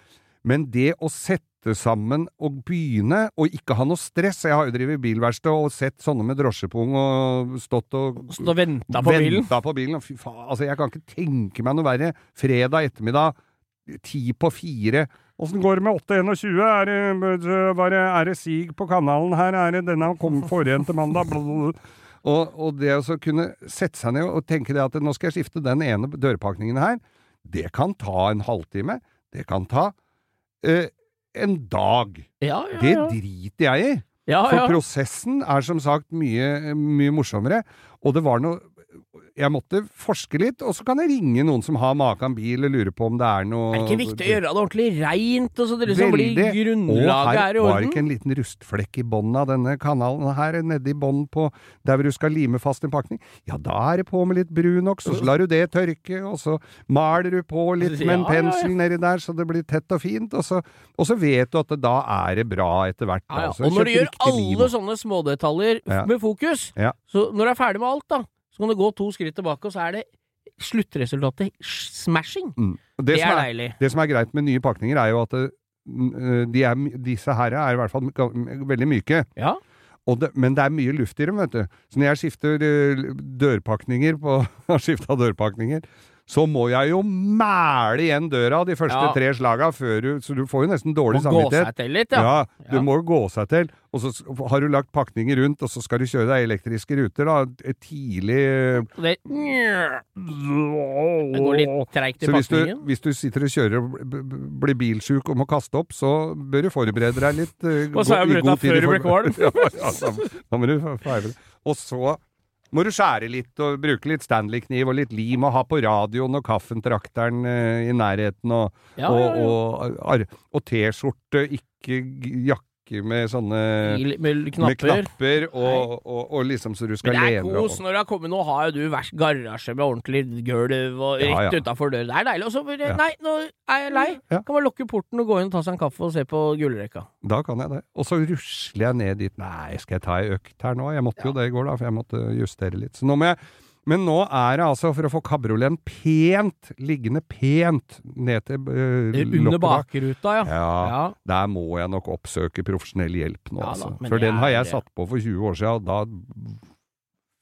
Men det å sette sammen og begynne, og ikke ha noe stress Jeg har jo drevet bilverksted og sett sånne med drosjepung og stått og Stå og venta på bilen. Venta på bilen. Fy faen, altså jeg kan ikke tenke meg noe verre. Fredag ettermiddag, ti på fire. Åssen går det med 821? Er det, var det, er det sig på kanalen her? Er det denne kom forrige til mandag? Blablabla. Og, og det å kunne sette seg ned og tenke det at nå skal jeg skifte den ene dørpakningen her, det kan ta en halvtime. Det kan ta eh, en dag. Ja, ja, Det driter jeg i. ja, For prosessen er som sagt mye, mye morsommere, og det var noe Jeg måtte forske litt, og så kan jeg ringe noen som har maken bil, og lure på om det er noe Er det ikke viktig å gjøre det ordentlig reint, og så det liksom Veldig. blir grunnlaget er her i orden var ikke en liten rustflekk i bånn av denne kanalen her, nedi bånn på der hvor du skal lime fast en pakning. Ja, da er det på med litt brunox, og så lar du det tørke, og så maler du på litt med en Ja, ja, ja. pensel nedi der, så det blir tett og fint, og så, og så vet du at det, da er det bra etter hvert. Ja, ja. altså. Og når du gjør alle lim. sånne smådetaljer med fokus, så når du er ferdig med alt, da, så kan du gå to skritt tilbake, og så er det sluttresultatet smashing. Mm. Det, Det, er, er deilig. Det som er greit med nye pakninger, er jo at mm, de er, disse her er i hvert fall veldig myke. Ja. Og det, men det er mye luft i dem, vet du. Så når jeg skifter eh, dørpakninger på Har skifta dørpakninger, så må jeg jo mæle igjen døra de første Ja. tre slaga før du Så du får jo nesten dårlig Må gå samvittighet. seg til litt, Ja, ja. du Ja. må gå seg til. Og så har du lagt pakninger rundt, og så skal du kjøre deg elektriske ruter, da. Tidlig Det, det går litt treigt i Så hvis du, hvis du sitter og kjører og blir bilsjuk og må kaste opp, så bør du forberede deg litt. Uh, Og så gå- i jeg brutt tid før du blir kvalm. ja, ja, da, da må du feire det. Og så må du skjære litt og bruke litt Stanley-kniv og litt lim og ha på radioen og kaffentrakteren eh, i nærheten og, Ja, ja, ja. og, og, og T-skjorte, ikke jakke med sånne med Med med knapper. knapper og, og, og liksom så du skal Men det er kos når du har kommet Nå har jo du garasje med ordentlig gulv og rett ja. utafor døren. Det er deilig. Og så Ja. Nei, nå er jeg lei. Ja. Kan bare lukke porten og gå inn og ta seg en kaffe og se på gullrekka. Da kan jeg det. Og så rusler jeg ned dit. Nei, skal jeg ta ei økt her nå? Jeg måtte jo det i går, da, for jeg måtte justere litt. Så nå må jeg Men nå er det altså for å få kabrioleten pent, liggende pent ned til uh, Under bakruta, ja. Ja, ja. der må jeg nok oppsøke profesjonell hjelp nå, Ja altså. For den har jeg det. satt på for 20 år siden, og da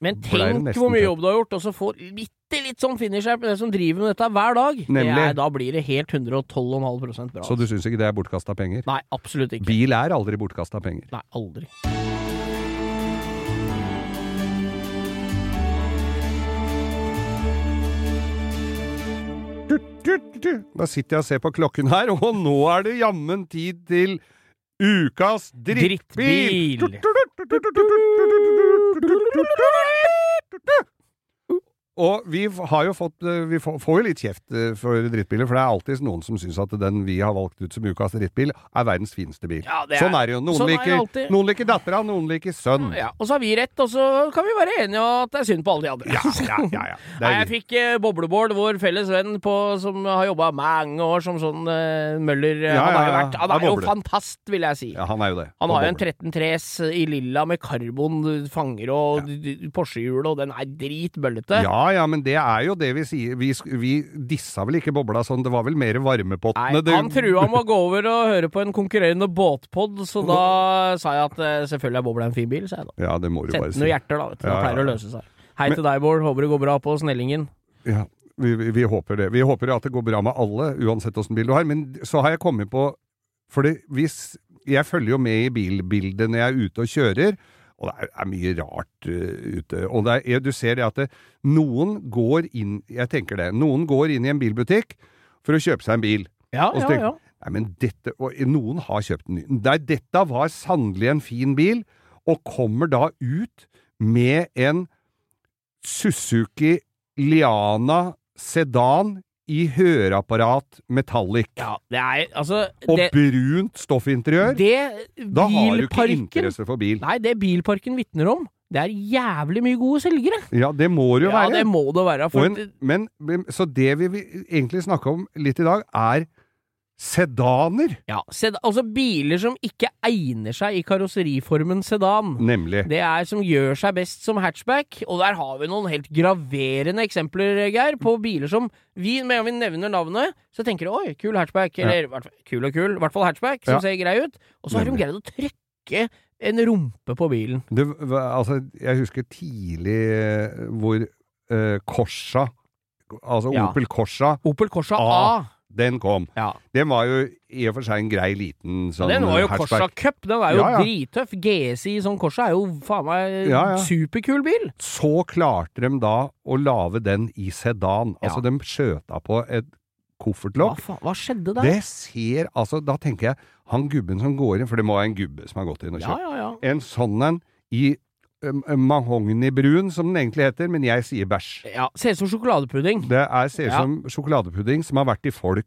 Men tenk hvor mye jobb du har gjort, og så får bitte litt sånn finisher på det som driver med dette hver dag. Nemlig. er, da blir det helt 112,5% bra. Så du syns ikke det er bortkasta penger? Nei, absolutt ikke. Bil er aldri bortkasta penger. Nei, aldri. Da sitter jeg og ser på klokken her, og nå er det jammen tid til ukas drittbil! Og vi har jo fått eh, Vi får jo litt kjeft eh, for drittbiler, for det er alltid noen som syns at den vi har valgt ut som ukas drittbil, er verdens fineste bil. Ja, det er- sånn er det jo. Noen sånn er liker, noen liker dattera, noen liker sønn. Ja, og så har vi rett, og så kan vi være enige om at det er synd på alle de andre. Ja, ja, ja. Nei, jeg fikk eh, Boblebård, vår felles venn på, som har jobba mange år som sånn eh, Møller. han, har jo vært, han er jo fantast, vil jeg si. ja, han er jo det. Han har jo en 13-3s i lilla med karbon fanger og ja. Porsche-hjul, og den er dritbøllete. Ja ja, men det er jo det vi sier. Vi, vi dissa vel ikke bobla sånn, det var vel mer varmepottene. Nei, han trua med å gå over og høre på en konkurrerende båtpod, så da sa jeg at eh, selvfølgelig er Bobla en fin bil, sa jeg da. Ja, det må du bare Sendte si. noen hjerter, da. vet du. Ja, pleier det ja, å løse seg. Hei til deg, Bård. Håper det går bra på Snellingen. Ja, vi, vi, vi håper det. Vi håper at det går bra med alle, uansett åssen bil du har. Men så har jeg kommet på For hvis Jeg følger jo med i bilbildet når jeg er ute og kjører, og det er, er mye rart uh, ute. Og er, du ser det at det, noen går inn Jeg tenker det. Noen går inn i en bilbutikk for å kjøpe seg en bil. Ja, Og så ja, ja. Nei, men dette Og noen har kjøpt en ny. Nei, dette var sannelig en fin bil, og kommer da ut med en Suzuki Liana sedan i høreapparat metallic. ja det er altså Og det, brunt stoffinteriør. det Da har du ikke interesse for bil. Nei, det bilparken vitner om, det er jævlig mye gode selgere. Ja, det må det jo Ja, være. det må det være. En, men, men, så det vi egentlig snakker om litt i dag, er sedaner. ja, sed, altså biler som ikke egner seg i karosseriformen sedan. Nemlig. Det er som gjør seg best som hatchback, og der har vi noen helt graverende eksempler, Geir, på biler som vi, med en gang vi nevner navnet, så tenker du oi, kul hatchback, eller ja. kul og kul, i hvert fall hatchback, som Ja. ser grei ut, og så har de greid å trykke en rumpe på bilen. Det, altså, jeg husker tidlig eh, hvor uh, Corsa, altså Ja. Opel Corsa, Opel Corsa A. A. den kom. Ja. Den var jo i og for seg en grei liten sånn Den var jo Korsa Corsa Cup, den var jo Ja, ja. drittøff. GSI som Corsa er jo faen meg Ja, superkul bil. Så klarte de da å lage den i sedan. Altså, de skjøta på et koffertlokk. Hva, hva skjedde der? Det ser altså Da tenker jeg, han gubben som går inn, for det må være en gubbe som har gått inn og kjøpt, en sånn en i um, mahognibrun, som den egentlig heter, men jeg sier bæsj. ja. Ser ut som sjokoladepudding. Det er, ser ut Ja. som sjokoladepudding som har vært i folk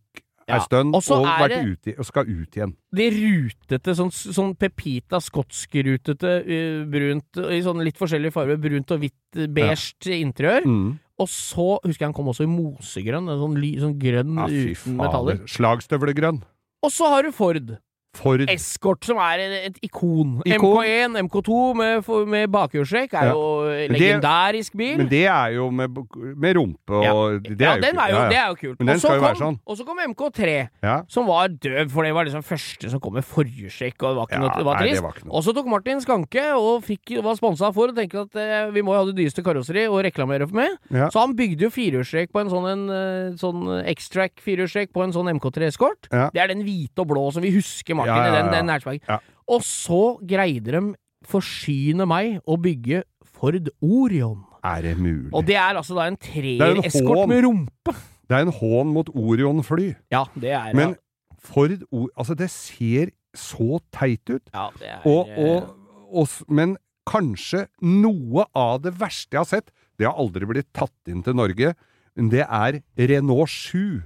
Ja. en stund, Og og, vært ute, i- og skal ut igjen. De rutete, sånn, sånn Pepita skotskrutete, uh, brunt, i sånn litt forskjellige farger, brunt og hvitt, beige ja. interiør. Mm. Og så husker jeg han kom også i mosegrønn, sånn, sånn grønn Ja, uten metaller. Slagstøvlegrønn. Og så har du Ford. Ford Escort, som er et, ikon. Ikon. MK1, MK2 med, for- med bakhjulstrekk er Ja. jo det- legendarisk bil. Men det er jo med, med rumpe og det ja, er jo den er jo, Ja, ja. det er jo kult. Men den skal jo være kom- sånn. Og så kom MK3, Ja. som var døv, for det var liksom første som kom med forhjulstrekk, og det var ikke noe, det var nei, det trist. var ikke noe. Og så tok Martin Skanke og fikk, var sponsa for og tenkte at eh, vi må jo ha det dyreste karosseri å reklamere med. Ja. Så han bygde jo firehjulstrekk på en sånn, en, eh, sånn X-Track firehjulstrekk på en sånn MK3 Escort. Ja. Det er den hvite og blå som vi husker Martin Ja, ja, i den, den. Ja. Og så greide de forsyne meg å bygge Ford Orion. Er det mulig? Og det er altså da en er treer-eskort med rumpe. Det er en hån mot Orion-fly. Ja, det er Men Ford Altså, det ser så teit ut. ja, det er, Og, eh, og, og, men kanskje noe av det verste jeg har sett, det har aldri blitt tatt inn til Norge, men det er Renault 7.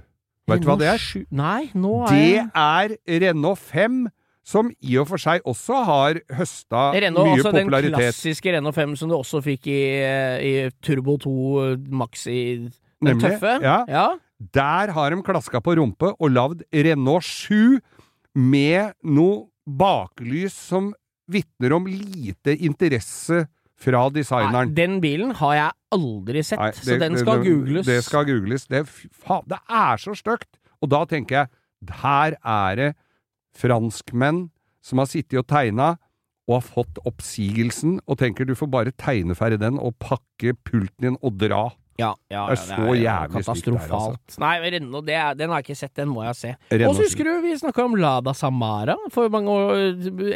Vet du hva det er? Nei, nå er Det er Renault 5, som i og for seg også har høsta Renault, mye altså den klassiske Renault 5 som du også fikk i, i Turbo 2 Maxi Den Nemlig, tøffe. ja. ja. Der har de klaska på rumpe og lagd Renault 7 med noe baklys som vitner om lite interesse fra Nei, designeren. den bilen har jeg aldri sett, Nei, så den skal det, googles. Det skal googles. Det, faen, det er så stygt! Og da tenker jeg, her er det franskmenn som har sittet og tegna, og har fått oppsigelsen, og tenker du får bare tegne ferdig den, og pakke pulten din og dra. Ja, ja, Det er så så er, jævlig stygt der, Katastrofalt. Nei, Renno, det er, den har jeg ikke sett, den må jeg se. Og så husker du vi snakka om Lada Samara for mange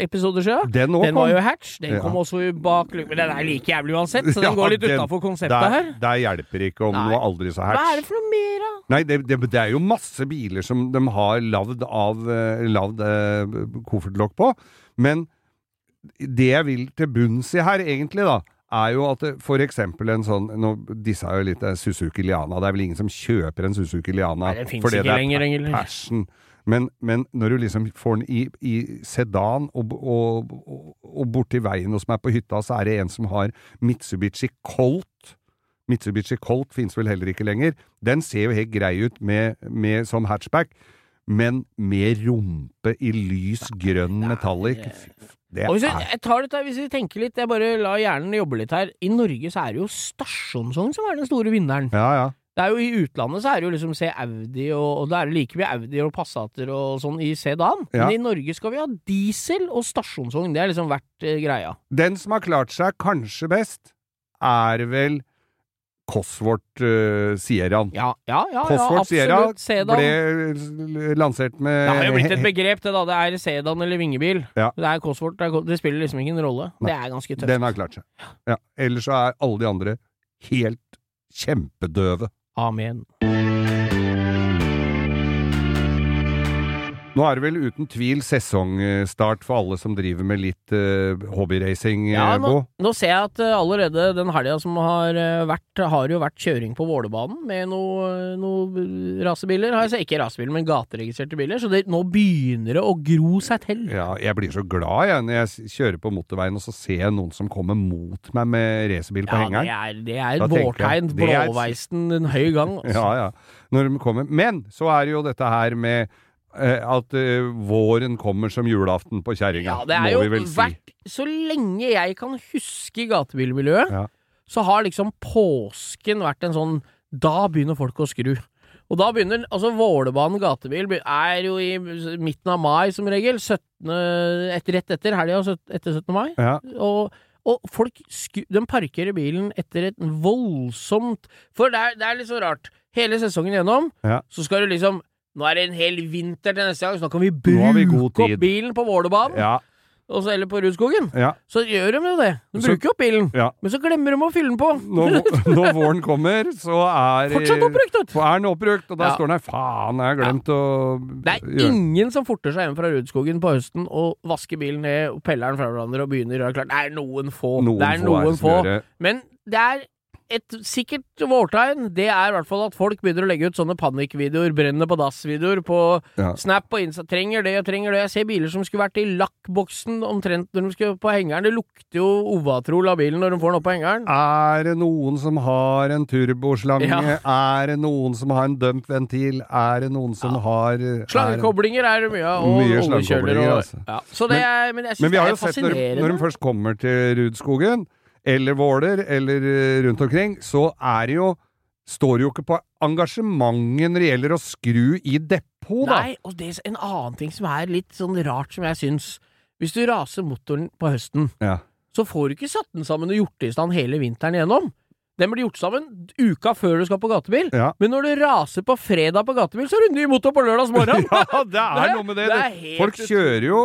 episoder siden? Den Den var jo hatch. Den Ja. kom også bak Men den er like jævlig uansett, så den Ja, går litt utafor konseptet der, her. der hjelper ikke om Nei. noe aldri så Hva er det for noe mer, da? Nei, det, det, det er jo masse biler som de har lagd av lagd, eh, koffertlokk på, men det jeg vil til bunns i her, egentlig, da, er jo at f.eks. en sånn Nå dissa jeg jo litt eh, Suzuki Liana. Det er vel ingen som kjøper en Suzuki Liana Nei, den fordi ikke det er lenger, pa- passion. Men, men når du liksom får den i, i sedan og, og, og, og borti veien og som er på hytta, så er det en som har Mitsubishi Colt. Mitsubishi Colt finnes vel heller ikke lenger. Den ser jo helt grei ut med, med, som hatchback, men med rumpe i lys grønn metallic. Det er jeg tar dette, hvis vi tenker litt, jeg bare lar hjernen jobbe litt her. I Norge så er det jo stasjonsvogn som er den store vinneren. Ja, ja. Det er jo I utlandet så er det jo liksom se Audi, og, og det er like mye Audi og Passater og sånn i sedan. Ja. Men i Norge skal vi ha diesel og stasjonsvogn. Det har liksom vært eh, greia. Den som har klart seg kanskje best, er vel Cosworth uh, Sierraen. Ja, ja, ja, ja Cosworth ja, absolutt. Sedan. ble lansert med Det har jo blitt et begrep, det da. Det er sedan eller vingebil. Ja. Det er Cosworth. Det, det spiller liksom ingen rolle. Nei. Det er ganske tøft. Den har klart seg. Ja. Ellers så er alle de andre helt kjempedøve. Amen. Nå er det vel uten tvil sesongstart for alle som driver med litt uh, hobbyracing, Ja, eh, nå, nå ser jeg at uh, allerede den helga som har uh, vært, har jo vært kjøring på Vålerbanen med noen noe rasebiler. Altså ikke rasebiler, men gateregistrerte biler. Så det, nå begynner det å gro seg til. Ja, jeg blir så glad jeg, når jeg kjører på motorveien og så ser jeg noen som kommer mot meg med racerbil på Ja, det er, det er et vårtegn. Blåveisen en høy gang. Altså. Ja, ja. Når de kommer. Men så er det jo dette her med at eh, våren kommer som julaften på kjerringa, Ja, det må jo vi vel si. vært Så lenge jeg kan huske gatebilmiljøet, Ja. så har liksom påsken vært en sånn Da begynner folk å skru. Og da begynner Altså, Vålerbanen gatebil er jo i midten av mai som regel. 17. Et, rett etter helga etter 17. mai. Ja. Og, og folk de parkerer bilen etter et voldsomt For det er, det er litt så rart. Hele sesongen gjennom Ja. så skal du liksom Nå er det en hel vinter til neste gang, så nå kan vi bruke opp bilen på Vålerbanen. Ja, så, eller på Rudskogen. ja. Så gjør de jo det. De Så- bruker opp bilen. ja. Men så glemmer de å fylle den på. Når, når våren kommer, så er Fortsatt oppbrukt, vet. Er den oppbrukt, og da Ja. står den her Faen, jeg har glemt å Det er gjøre ingen som forter seg hjem fra Rudskogen på høsten og vasker bilen ned og peller den fra hverandre og begynner å gjøre klart. Det er noen få. Noen det er få noen det få. Men det er et sikkert vårtegn, det er i hvert fall at folk begynner å legge ut sånne panikkvideoer, brennende på dass-videoer på Ja. Snap og Insta. Trenger det og trenger det. Jeg ser biler som skulle vært i lakkboksen omtrent når de skulle på hengeren. Det lukter jo Ovatrol av bilen når de får den opp på hengeren. Er det noen som har en turboslange? Ja. Er det noen som har en dumpventil? Er det noen som har er- Slangekoblinger er det mye av, og Mye oljekjøler og altså. ja. Så det er, men jeg Men vi har jo sett når, når de først kommer til Rudskogen, eller Våler, eller eh, rundt omkring, så er det jo Står jo ikke på engasjementet når det gjelder å skru i depot, da. Nei, og det er en annen ting som er litt sånn rart, som jeg syns. Hvis du raser motoren på høsten, Ja. så får du ikke satt den sammen og gjort det i stand hele vinteren igjennom. Den blir gjort sammen uka før du skal på gatebil. Ja. Men når du raser på fredag på gatebil, så har du ny motor på lørdags morgen! Ja, det er noe med det. det er Folk kjører jo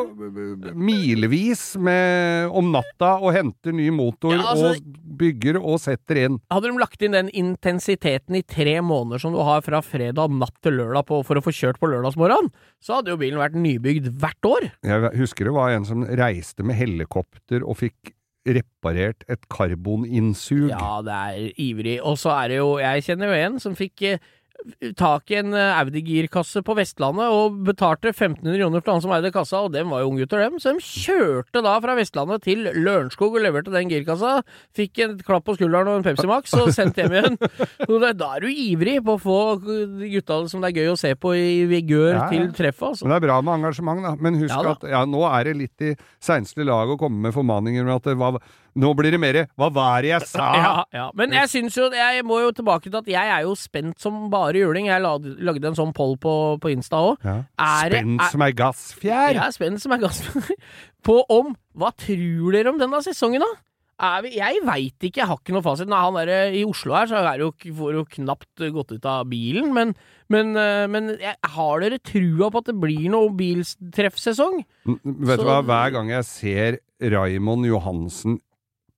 milevis med, om natta og henter ny motor Ja, altså- og bygger og setter inn. Hadde de lagt inn den intensiteten i tre måneder som du har fra fredag natt til lørdag på, for å få kjørt på lørdagsmorgen, så hadde jo bilen vært nybygd hvert år. Jeg husker det var en som reiste med helikopter og fikk reparert et karboninnsug. Ja, det er ivrig. Og så er det jo Jeg kjenner jo en som fikk eh, tak i en eh, Audi-girkasse på Vestlandet og betalte 1500 kroner for han som eide kassa, og dem var jo unggutter, dem. Så de kjørte da fra Vestlandet til Lørenskog og leverte den girkassa. Fikk en klapp på skulderen og en Pepsi Max, og sendte hjem igjen. Da er du ivrig på å få de gutta som det er gøy å se på i vigør Ja, ja. til treffet, altså. Men det er bra med engasjement, da. Men husk Ja da. at ja, nå er det litt i seinste lag å komme med formaninger med at det var, nå blir det mer 'hva var det jeg sa'? Ja, ja. Men jeg syns jo Jeg må jo tilbake til at jeg er jo spent som bare juling. Jeg lagde, en sånn poll på, på Insta òg. Ja. Er Spent er- som ei gassfjær! Er spent som er gassfjær. på om Hva tror dere om denne sesongen, da? Er vi, jeg veit ikke, jeg har ikke noe fasit. Nei, han der, I Oslo her så er jo, får jo knapt gått ut av bilen, men, men, eh, men jeg, har dere trua på at det blir noe biltreffsesong? Vet Vet du hva, hver gang jeg ser Raimond Johansen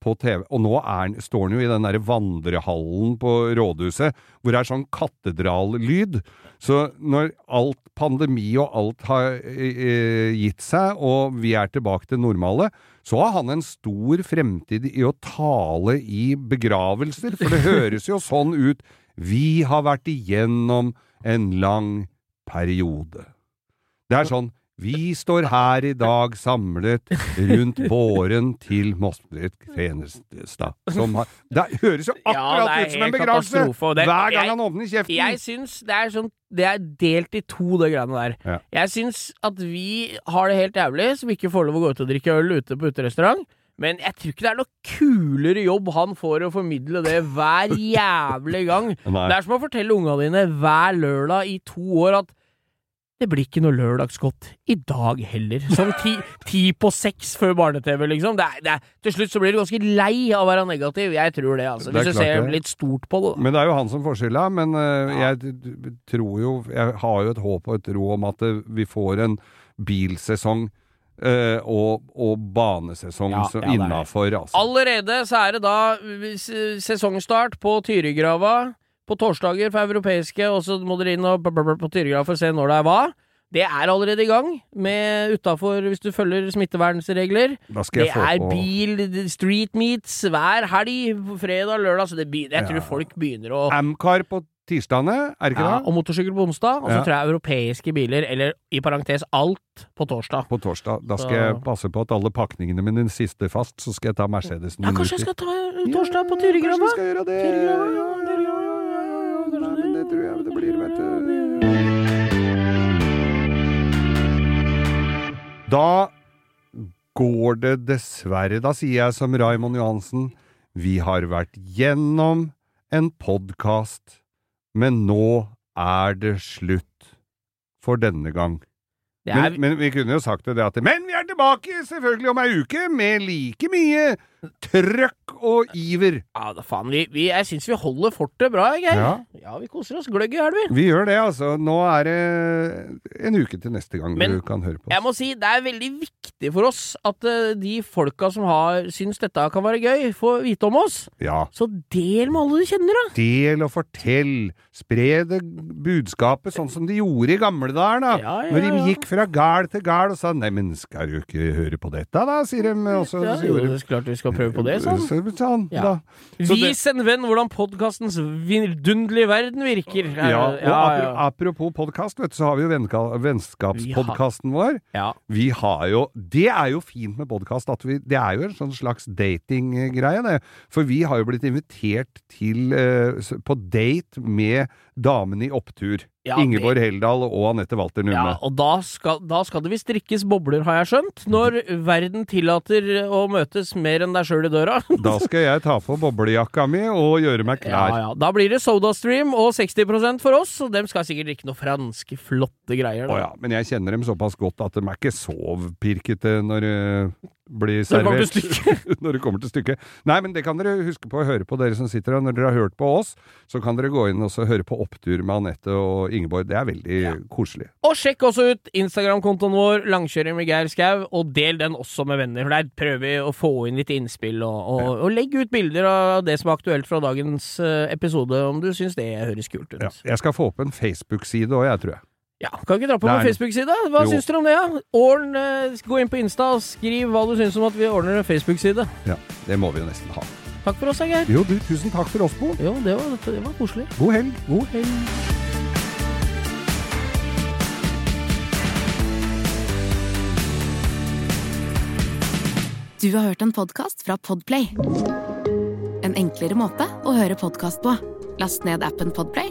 på TV, og nå er, står han jo i den derre vandrehallen på rådhuset, hvor det er sånn katedrallyd. Så når alt pandemi og alt har eh, gitt seg, og vi er tilbake til normale, så har han en stor fremtid i å tale i begravelser, for det høres jo sånn ut. Vi har vært igjennom en lang periode. Det er sånn Vi står her i dag samlet rundt båren til Mostveit Fenestad. Har Det høres jo akkurat er ut som en begravelse! Hver gang jeg- han åpner kjeften! Jeg syns det er sånn Det er delt i to, det greiene der. Ja. Jeg syns at vi har det helt jævlig, som ikke får lov å gå ut og drikke øl ute på uterestaurant. Men jeg tror ikke det er noe kulere jobb han får å formidle det hver jævlig gang. Nei. Det er som å fortelle unga dine hver lørdag i to år at det blir ikke noe lørdagsgodt i dag heller. Sånn ti, ti på seks før barne-TV, liksom. Det er, det er, til slutt så blir du ganske lei av å være negativ. Jeg tror det, altså. Hvis du ser litt stort på det, da. Men det er jo han som får skylda. Men uh, Ja. jeg tror jo Jeg har jo et håp og et tro om at eh, vi får en bilsesong Uh, og, og banesesong Ja, ja, innafor, altså. Allerede så er det da sesongstart på Tyrigrava på torsdager for europeiske, og så må dere inn og på Tyrigrava for å se når det er hva. Det er allerede i gang, med utafor, hvis du følger smittevernregler. Det er bil, street meets hver helg, fredag, lørdag, så det begynner, jeg Ja. tror folk begynner å Amcar på tirsdagene, er det ikke ja, det? Og motorsykkel på onsdag, og så Ja. tror jeg europeiske biler, eller i parentes alt, på torsdag. På torsdag. Da skal Så- jeg passe på at alle pakningene mine sitter fast, så skal jeg ta Mercedesen Ja, kanskje jeg skal ta en torsdag på Ja, Kanskje Tyrigrava? vi skal gjøre det. Tyrigrava, ja, Tyrigrava, Da går det dessverre, da sier jeg som Raimond Johansen, vi har vært gjennom en podkast, men nå er det slutt for denne gang. Er, Men, men vi kunne jo sagt det at Men vi er tilbake selvfølgelig om ei uke med like mye trøkk og iver. Ja da faen, vi, vi, jeg syns vi holder fortet bra, Geir. Ja. Ja. vi koser oss gløgg i helg, vi. Vi gjør det, altså. Nå er det en uke til neste gang Men du kan høre på oss. Jeg må si, det er veldig viktig for oss at uh, de folka som har syns dette kan være gøy, får vite om oss. Ja. Så del med alle du kjenner, da. Del og fortell. Spre det budskapet sånn som de gjorde i gamle dager, da. Ja, ja, Når de gikk fra gard til gard og sa 'neimen, skal du ikke høre på dette', da, sier de. Også, Ja, jo, det er klart vi skal å prøve på det, sa han. Så sa Ja. Vis en venn hvordan podkastens vidunderlige verden virker. Ja, og apropos podkast, så har vi jo vennskapspodkasten vår. Vi har jo Det er jo fint med podkast, Det er jo en sånn slags datinggreie, det. For vi har jo blitt invitert til eh, på date med damene i Opptur. Ja, Ingeborg Heldal og Anette Walter Numme. Ja, og da skal, da skal det visst drikkes bobler, har jeg skjønt. Når verden tillater å møtes mer enn deg sjøl i døra. Da skal jeg ta på boblejakka mi og gjøre meg klar. ja. Da blir det SodaStream og 60% for oss, og dem skal sikkert drikke noe franske, flotte greier. Å ja, men jeg kjenner dem såpass godt at de er ikke så pirkete når det kommer servert. når det kommer til stykket. Nei, men det kan dere huske på å høre på, dere som sitter her. Når dere har hørt på oss, så kan dere gå inn og høre på Opptur med Anette og Ingeborg. Det er veldig koselig. Og sjekk også ut Instagram-kontoen vår, Langkjøring med Geir Skau, og del den også med venner. For der prøver vi å få inn litt innspill, og, og, og legg ut bilder av det som er aktuelt fra dagens eh, episode, om du syns det høres kult ut. Ja. Jeg skal få opp en Facebook-side òg, jeg, tror jeg. Ja, Kan ikke dra på vår Facebook-side? Hva Jo. syns dere om det? Ja? Orn, eh, gå inn på Insta og skriv hva du syns om at vi ordner en Facebook-side. Ja, Det må vi jo nesten ha. Takk for oss, Geir. Jo, du, tusen takk for oss, Bo. Jo, det var, det var koselig. God helg. God helg. Du har hørt en podkast fra Podplay. En enklere måte å høre podkast på. Last ned appen Podplay,